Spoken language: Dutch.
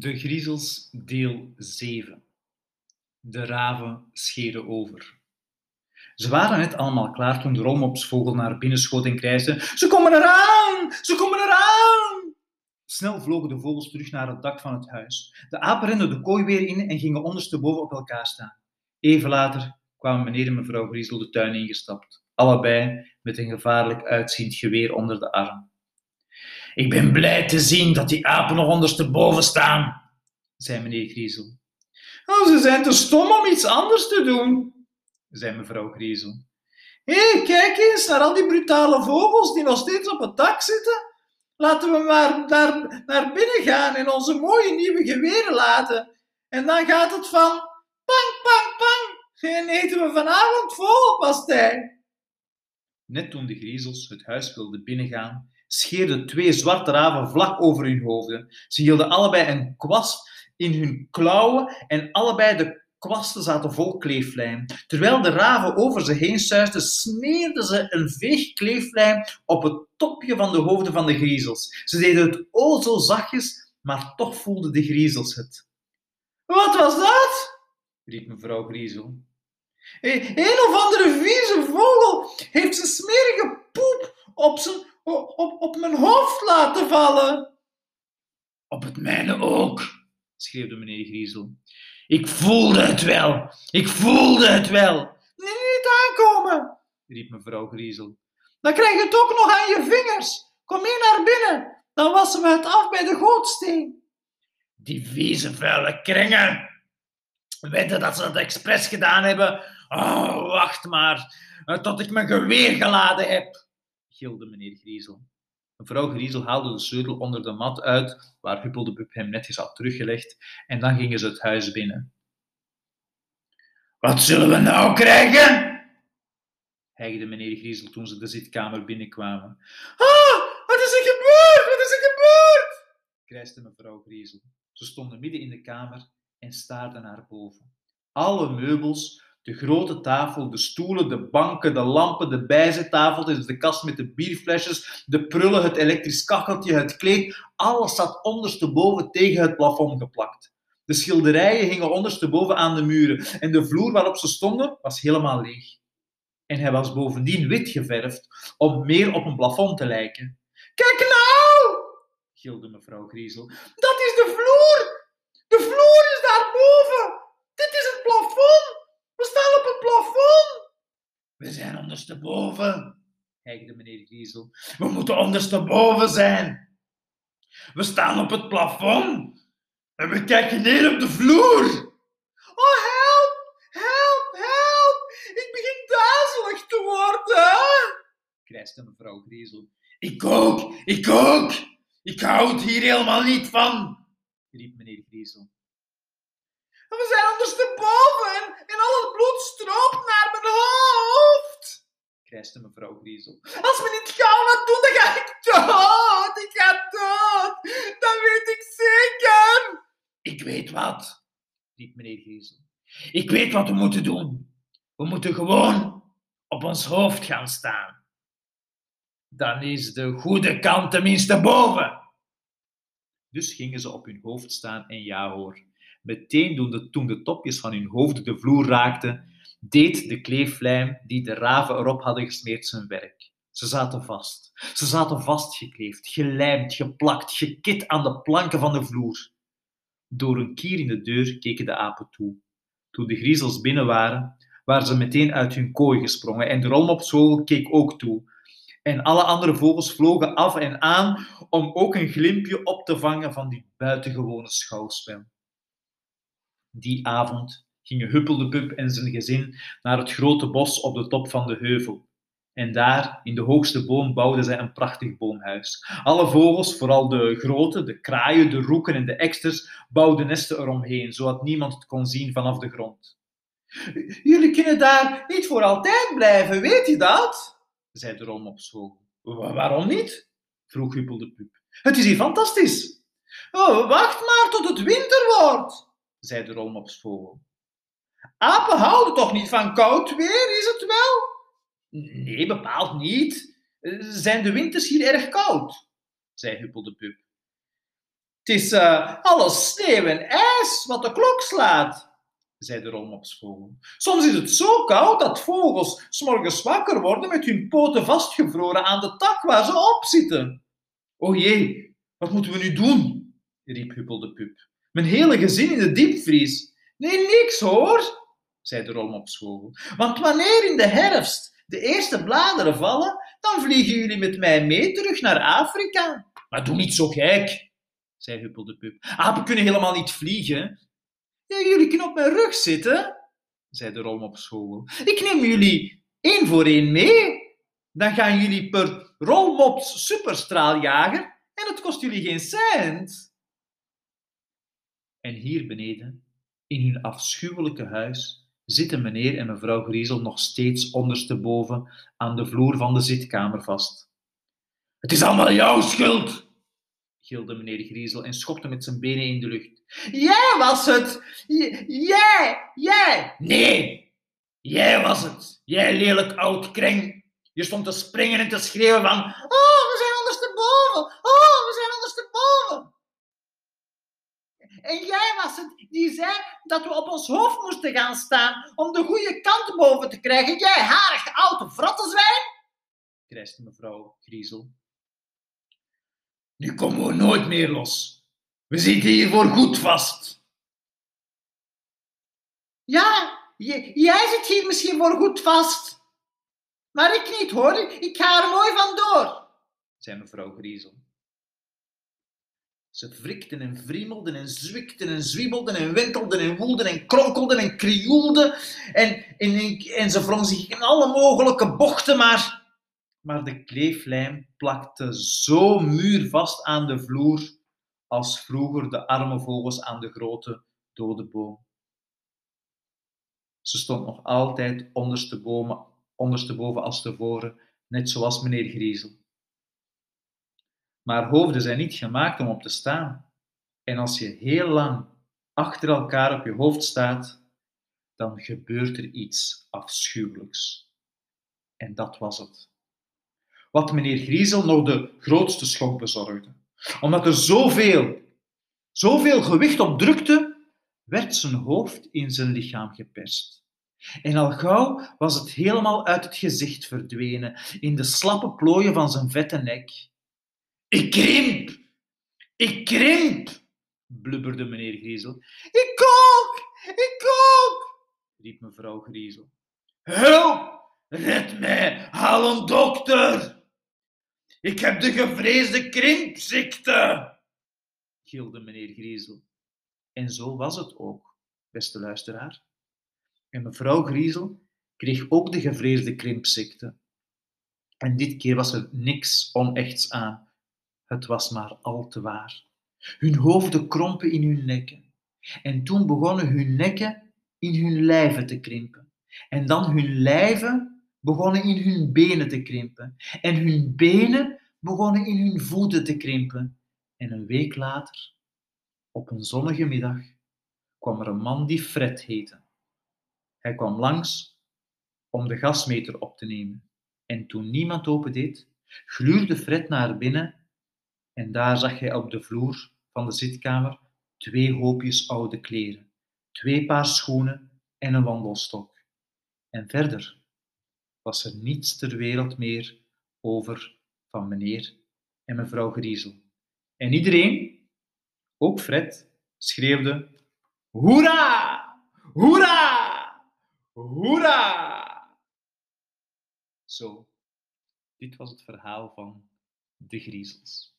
De Griezels, deel 7. De raven scheren over. Ze waren net allemaal klaar toen de rolmopsvogel naar binnen schoot en krijste: Ze komen eraan! Ze komen eraan! Snel vlogen de vogels terug naar het dak van het huis. De apen renden de kooi weer in en gingen ondersteboven op elkaar staan. Even later kwamen meneer en mevrouw Griezel de tuin ingestapt, allebei met een gevaarlijk uitziend geweer onder de arm. Ik ben blij te zien dat die apen nog ondersteboven staan, zei meneer Griezel. Oh, ze zijn te stom om iets anders te doen, zei mevrouw Griezel. Hé, hey, kijk eens naar al die brutale vogels die nog steeds op het dak zitten. Laten we maar naar, naar binnen gaan en onze mooie nieuwe geweren laten. En dan gaat het van pang, pang, pang. En eten we vanavond vogelpastei. Net toen de griezels het huis wilden binnengaan, scheerden twee zwarte raven vlak over hun hoofden. Ze hielden allebei een kwast in hun klauwen en allebei de kwasten zaten vol kleeflijm. Terwijl de raven over ze heen suisden, smeerden ze een veeg kleeflijm op het topje van de hoofden van de griezels. Ze deden het o zo zachtjes, maar toch voelden de griezels het. Wat was dat? riep mevrouw Griezel. Een of andere vieze vogel heeft zijn smerige poep op, zijn, op, op mijn vallen. Op het mijne ook, schreeuwde meneer Griezel. Ik voelde het wel, ik voelde het wel. Nee, niet aankomen, riep mevrouw Griezel. Dan krijg je het ook nog aan je vingers. Kom mee naar binnen, dan wassen we het af bij de gootsteen. Die vieze vuile kringen. Weten dat ze dat expres gedaan hebben? Oh, wacht maar, tot ik mijn geweer geladen heb, gilde meneer Griezel. Mevrouw Griezel haalde de sleutel onder de mat uit, waar Huppeldepup hem netjes had teruggelegd, en dan gingen ze het huis binnen. Wat zullen we nou krijgen? hijgde meneer Griezel toen ze de zitkamer binnenkwamen. Ah, wat is er gebeurd? Wat is er gebeurd? krijste mevrouw Griezel. Ze stonden midden in de kamer en staarden naar boven. Alle meubels, de grote tafel, de stoelen, de banken, de lampen, de bijzettafeltjes, de kast met de bierflesjes, de prullen, het elektrisch kacheltje, het kleed, alles zat ondersteboven tegen het plafond geplakt. De schilderijen hingen ondersteboven aan de muren en de vloer waarop ze stonden was helemaal leeg. En hij was bovendien wit geverfd om meer op een plafond te lijken. Kijk nou! gilde mevrouw Griezel. Dat is de vloer! De vloer is daarboven! Dit is het plafond! We staan op het plafond! We zijn ondersteboven, hijgde meneer Griezel. We moeten ondersteboven zijn. We staan op het plafond en we kijken neer op de vloer. Oh, help, help, help! Ik begin duizelig te worden, krijste mevrouw Griezel. Ik ook, ik ook! Ik hou het hier helemaal niet van, riep meneer Griezel. We zijn ondersteboven en, en al het bloed stroomt naar mijn hoofd, krijste mevrouw Griezel. Als we niet gauw wat doen, dan ga ik dood. Ik ga dood. Dat weet ik zeker. Ik weet wat, riep meneer Griezel. Ik weet wat we moeten doen. We moeten gewoon op ons hoofd gaan staan. Dan is de goede kant tenminste boven. Dus gingen ze op hun hoofd staan en ja hoor. Meteen toen de, topjes van hun hoofden de vloer raakten, deed de kleeflijm die de raven erop hadden gesmeerd zijn werk. Ze zaten vast. Ze zaten vastgekleefd, gelijmd, geplakt, gekit aan de planken van de vloer. Door een kier in de deur keken de apen toe. Toen de griezels binnen waren, waren ze meteen uit hun kooi gesprongen en de rolmopsvogel keek ook toe. En alle andere vogels vlogen af en aan om ook een glimpje op te vangen van dit buitengewone schouwspel. Die avond gingen Huppeldepup en zijn gezin naar het grote bos op de top van de heuvel. En daar, in de hoogste boom, bouwden zij een prachtig boomhuis. Alle vogels, vooral de grote, de kraaien, de roeken en de eksters, bouwden nesten eromheen, zodat niemand het kon zien vanaf de grond. Jullie kunnen daar niet voor altijd blijven, weet je dat? zei de rolmopsvogel. Waarom niet? vroeg Huppeldepup. Het is hier fantastisch. Oh, wacht maar tot het winter wordt, zei de rolmopsvogel. Apen houden toch niet van koud weer, is het wel? Nee, bepaald niet. Zijn de winters hier erg koud? zei Huppeldepup. Het is uh, alles sneeuw en ijs wat de klok slaat, zei de rolmopsvogel. Soms is het zo koud dat vogels s'morgens wakker worden met hun poten vastgevroren aan de tak waar ze op zitten. O jee, wat moeten we nu doen? riep Huppel de Pup. Mijn hele gezin in de diepvries. Nee, niks hoor, zei de rolmopsvogel. Want wanneer in de herfst de eerste bladeren vallen, dan vliegen jullie met mij mee terug naar Afrika. Maar doe niet zo gek, zei Huppel de Pup. Apen kunnen helemaal niet vliegen. Ja, jullie kunnen op mijn rug zitten, zei de rolmopsvogel. Ik neem jullie één voor één mee. Dan gaan jullie per rolmops superstraaljager en het kost jullie geen cent. En hier beneden, in hun afschuwelijke huis, zitten meneer en mevrouw Griezel nog steeds ondersteboven aan de vloer van de zitkamer vast. Het is allemaal jouw schuld, gilde meneer Griezel en schopte met zijn benen in de lucht. Jij was het! jij! Jij! Nee! Jij was het! Jij lelijk oud kring! Je stond te springen en te schreeuwen van... Oh, we zijn ondersteboven! Oh, we zijn ondersteboven! En jij was het die zei dat we op ons hoofd moesten gaan staan om de goede kant boven te krijgen. Jij harig oude vrottenzwijn! krijste mevrouw Griezel. Nu komen we nooit meer los. We zitten hier voor goed vast. Ja, jij zit hier misschien voor goed vast. Maar ik niet hoor, ik ga er mooi vandoor, zei mevrouw Griezel. Ze wrikten en vriemelden en zwikten en zwiebelden en wentelden en woelden en kronkelden en krioelden en, en, en ze wrong zich in alle mogelijke bochten, maar, maar de kleeflijm plakte zo muurvast aan de vloer als vroeger de arme vogels aan de grote dode boom. Ze stond nog altijd ondersteboven, ondersteboven als tevoren, net zoals meneer Griezel. Maar hoofden zijn niet gemaakt om op te staan. En als je heel lang achter elkaar op je hoofd staat, dan gebeurt er iets afschuwelijks. En dat was het. Wat meneer Griezel nog de grootste schok bezorgde. Omdat er zoveel, zoveel gewicht op drukte, werd zijn hoofd in zijn lichaam geperst. En al gauw was het helemaal uit het gezicht verdwenen, in de slappe plooien van zijn vette nek. Ik krimp! Ik krimp! blubberde meneer Griezel. Ik ook! Ik ook! riep mevrouw Griezel. Hulp! Red mij! Haal een dokter! Ik heb de gevreesde krimpziekte! gilde meneer Griezel. En zo was het ook, beste luisteraar. En mevrouw Griezel kreeg ook de gevreesde krimpziekte. En dit keer was er niks onechts aan. Het was maar al te waar. Hun hoofden krompen in hun nekken. En toen begonnen hun nekken in hun lijven te krimpen. En dan hun lijven begonnen in hun benen te krimpen. En hun benen begonnen in hun voeten te krimpen. En een week later, op een zonnige middag, kwam er een man die Fred heette. Hij kwam langs om de gasmeter op te nemen. En toen niemand opendeed, gluurde Fred naar binnen en daar zag hij op de vloer van de zitkamer twee hoopjes oude kleren, twee paar schoenen en een wandelstok. En verder was er niets ter wereld meer over van meneer en mevrouw Griezel. En iedereen, ook Fred, schreeuwde: Hoera! Hoera! Hoera! Zo, dit was het verhaal van de Griezels.